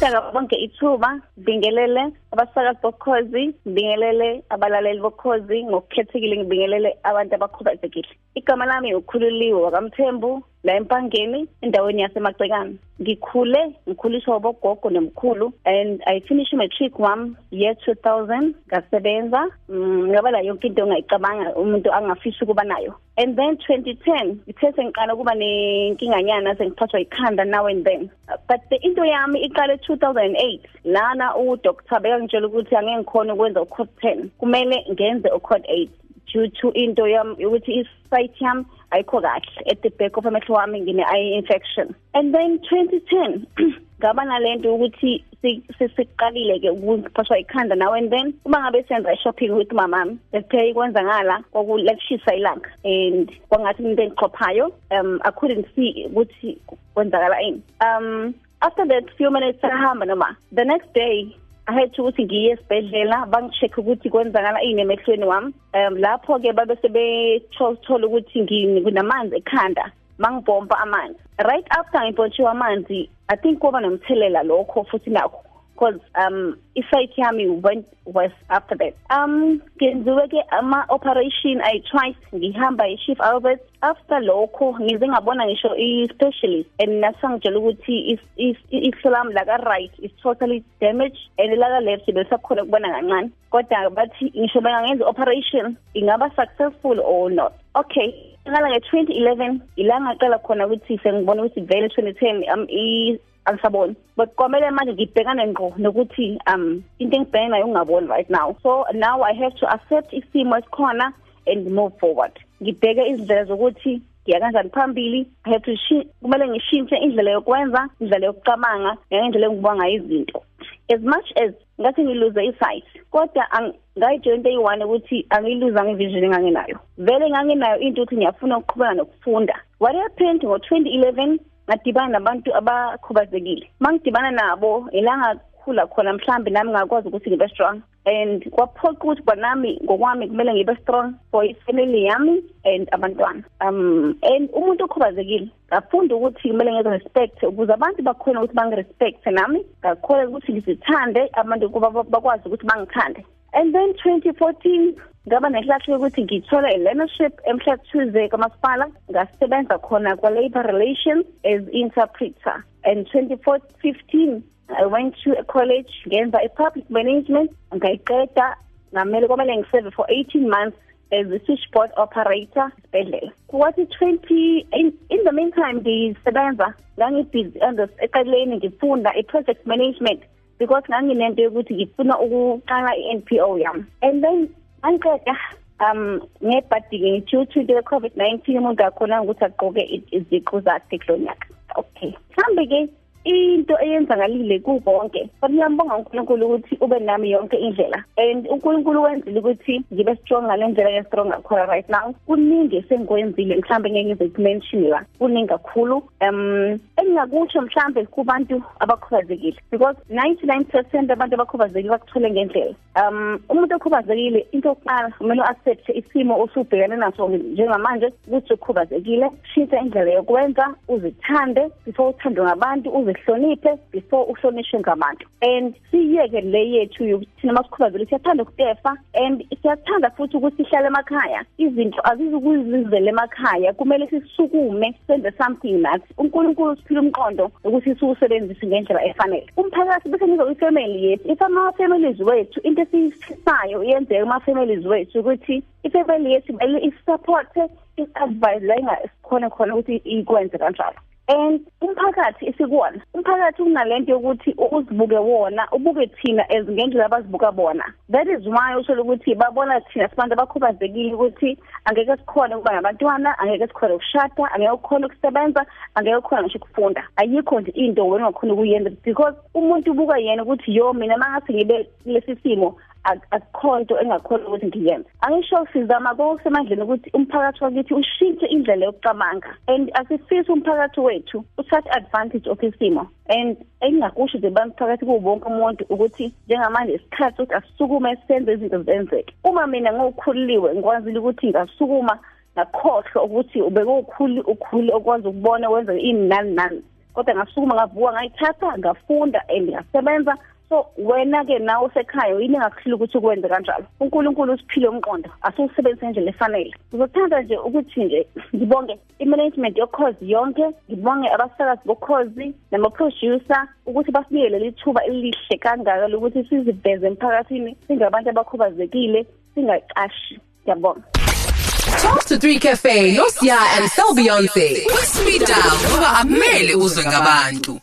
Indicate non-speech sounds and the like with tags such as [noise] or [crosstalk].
ngitaka bonke ithuba ngibingelele abasakazi bokhozi ngibingelele abalaleli bokhozi ngokukhethekile ngibingelele abantu abakhubazekile. Igama lami ukhululiwe wakamthembu. La empangeni endaweni yasemacekane ngikhule ngikhuliswa obogogo nemkhulu and i finish matric wami year 2000 ngasebenza mm, ngaba la yonke into ongayicabanga umuntu angafisa ukuba nayo. And then 2010 ngithe sengiqala ukuba nenkinganyana sengiphathwa ikhanda now and then. But the into yami iqale 2008 lana udoctor bekangitshela ukuthi angeke ngikhona ukwenza ucode 10 kumele ngenze ucode 8 due to into yami ukuthi isight yami ayikho kahle at the back of amehlo wami ngine eye infection. And then 2010 [clears throat] ngaba nalento ukuthi sesiqalile ke ukuphashwa ikhanda now and then uma ngabe senza shopping with mama bethe ikwenza ngala kwakulekushisa ilanga and kwangathi into engiqophayo um i couldn't see ukuthi kwenzakala ini. Um after that few minutes sahamba noma the next day I had ukuthi ngiye esibhedlela bangicheck ukuthi kwenzakala ini emehlweni wami. Um lapho ke babe sebethola ukuthi nginamanzi ekhanda mangibhomba amanzi. Right after ngibhontshiwa amanzi i think kuba nomthelela lokho futhi nakho. Because um isight yami went was after that. Um ngenziwe ke ama operation i tried ngihamba i-Chief Albert. After lokho ngize ngabona ngisho i-specialist and nasangitshela ukuthi islam la ka right is totally damaged and la ka left belisakhona kubona kancane. Kodwa bathi ngisho bengangenza operation ingaba successful or not? Okay ngala nge-2011 ilanga qala khona ukuthi sengibona ukuthi vele 2010 um angisaboni but kwamele manje ngibhekane ngqo nokuthi um into engibhekene nayo ungaboni right now. So now i have to accept isimo esikhona and move forward. Ngibheke izindlela zokuthi ngiya kanjani phambili. I have to kumele ngishintshe indlela yokwenza indlela yokucabanga ngendlela engibuka ngayo izinto. As much as ngathi ngiluze isight kodwa ngayijona into eyi-one ukuthi angiyiluza ngevision enganginayo vele nganginayo into ukuthi ngiyafuna ukuqhubeka nokufunda. What happened ngo-2011 ngadibana nabantu abakhubazekile. Mangidibana nabo ilanga khula khona mhlambi nami ngakwazi ukuthi ngibe strong. And kwaphoqa ukuthi kwanami ngokwami kumele ngibe strong for ifamily yami and abantwana. Um and umuntu okhubazekile ngafunda ukuthi kumele ngenze respect ukuze abantu bakhona ukuthi bangi-respect nami. Ngakhona ukuthi ngizithande abantu kuba bakwazi ukuthi bangithande. And then 2014 ngaba nehlahlo ukuthi ngithola i-learnership emhla Tuesday kamasipala ngasebenza khona kwa-labor relations as interpreter. And 2015 I went to a college ngenza i-public management ngayiqeda ngamele kwamele ngiserve for 18 months as a switchboard operator esibhedlela. Kwathi 20 in, in the meantime ngisebenza ngangibhizi eqaleni ngifunda i-project management because nganginento yokuthi ngifuna ukuqala i-NPO yami. And then angiqeda um ngebhadike ngi-due to the covid-19 umuntu akhona ukuthi agqoke iziqu zakhe kulo nyaka. Okay. Mhlambe ke into eyenzakalile kubonke but ngiyambonga uNkulunkulu ukuthi ube nami yonke indlela. And uNkulunkulu wenzile ukuthi ngibe strong ngale ndlela ye strong ngakhona right now. Kuningi esengikwenzile mhlambe ngeke ngize kumention la. Kuningi kakhulu. Um engingakusho mhlambe kubantu abakhubazekile because 99% abantu abakhubazekile bakuthole ngendlela. Um umuntu okhubazekile into yokuqala kumele accept isimo osubhekane naso njengamanje ukuthi ukhubazekile. Shintsha indlela yokwenza uzithande before uthandwe ngabantu uzihloniphe before uhlonishwe ngabantu. And siyeke le yethu yokuthina masikhubazekile siyathanda ukutefa and siyathanda futhi ukuthi sihlale emakhaya. Izinto azizukuzizela emakhaya kumele sisukume senze something nathi uNkulunkulu siphile umqondo ukuthi siwusebenzise ngendlela efanele. Umphakathi bese nizo ifamily yethu. If ama families wethu into esifisayo yenzeka ama families wethu ukuthi ifamily yethu isupport is-advise la ingasikhona khona ukuthi ikwenze kanjalo. And umphakathi esikuwona umphakathi unalento yokuthi uzibuke wona ubuke thina as ngendlela abazibuka bona. That is why usho ukuthi babona thina sibantu abakhubazekile ukuthi angeke sikhona ukuba ngabantwana angeke sikhona ukushada angeke ukhona ukusebenza angeke ukhona ngisho ukufunda. Ayikho nje into wena ungakhona ukuyenza because umuntu ubuka yena ukuthi yo mina mangase ngibe lesi simo akukhonto engakhona ukuthi ngiyenze angisho sizama kosemandleni ukuthi umphakathi wakithi ushintshe indlela yokucabanga. And asifisi umphakathi wethu uthathe advantage of isimo and engingakusho nje bamphakathi kubonke umuntu ukuthi njengamanje isikhathi ukuthi asisukume senze izinto zenzeke. Uma mina ngokhululiwe ngikwazile ukuthi ngasukuma ngakhohlwa ukuthi ubeke ukhulu ukhulu okwazi ukubona wenza ini nani nani. Kodwa ngasukuma ngavuka ngayithatha ngafunda and ngasebenza. So wena ke nawe usekhaya yini engakuhlula ukuthi ukwenze kanjalo uNkulunkulu usiphile umqondo asiwusebenzise ngendlela efanele uzothanda nje ukuthi nje ngibonge i-management yokhozi yonke ngibonge abasakazi bokhozi nama-producer ukuthi basinike leli thuba elihle kangaka lokuthi siziveze emphakathini singabantu abakhubazekile singaqashi ngiyabonga Talk to 3 Cafe, no Sia and Sel Beyonce. Speed down ngoba amele uzwe ngabantu.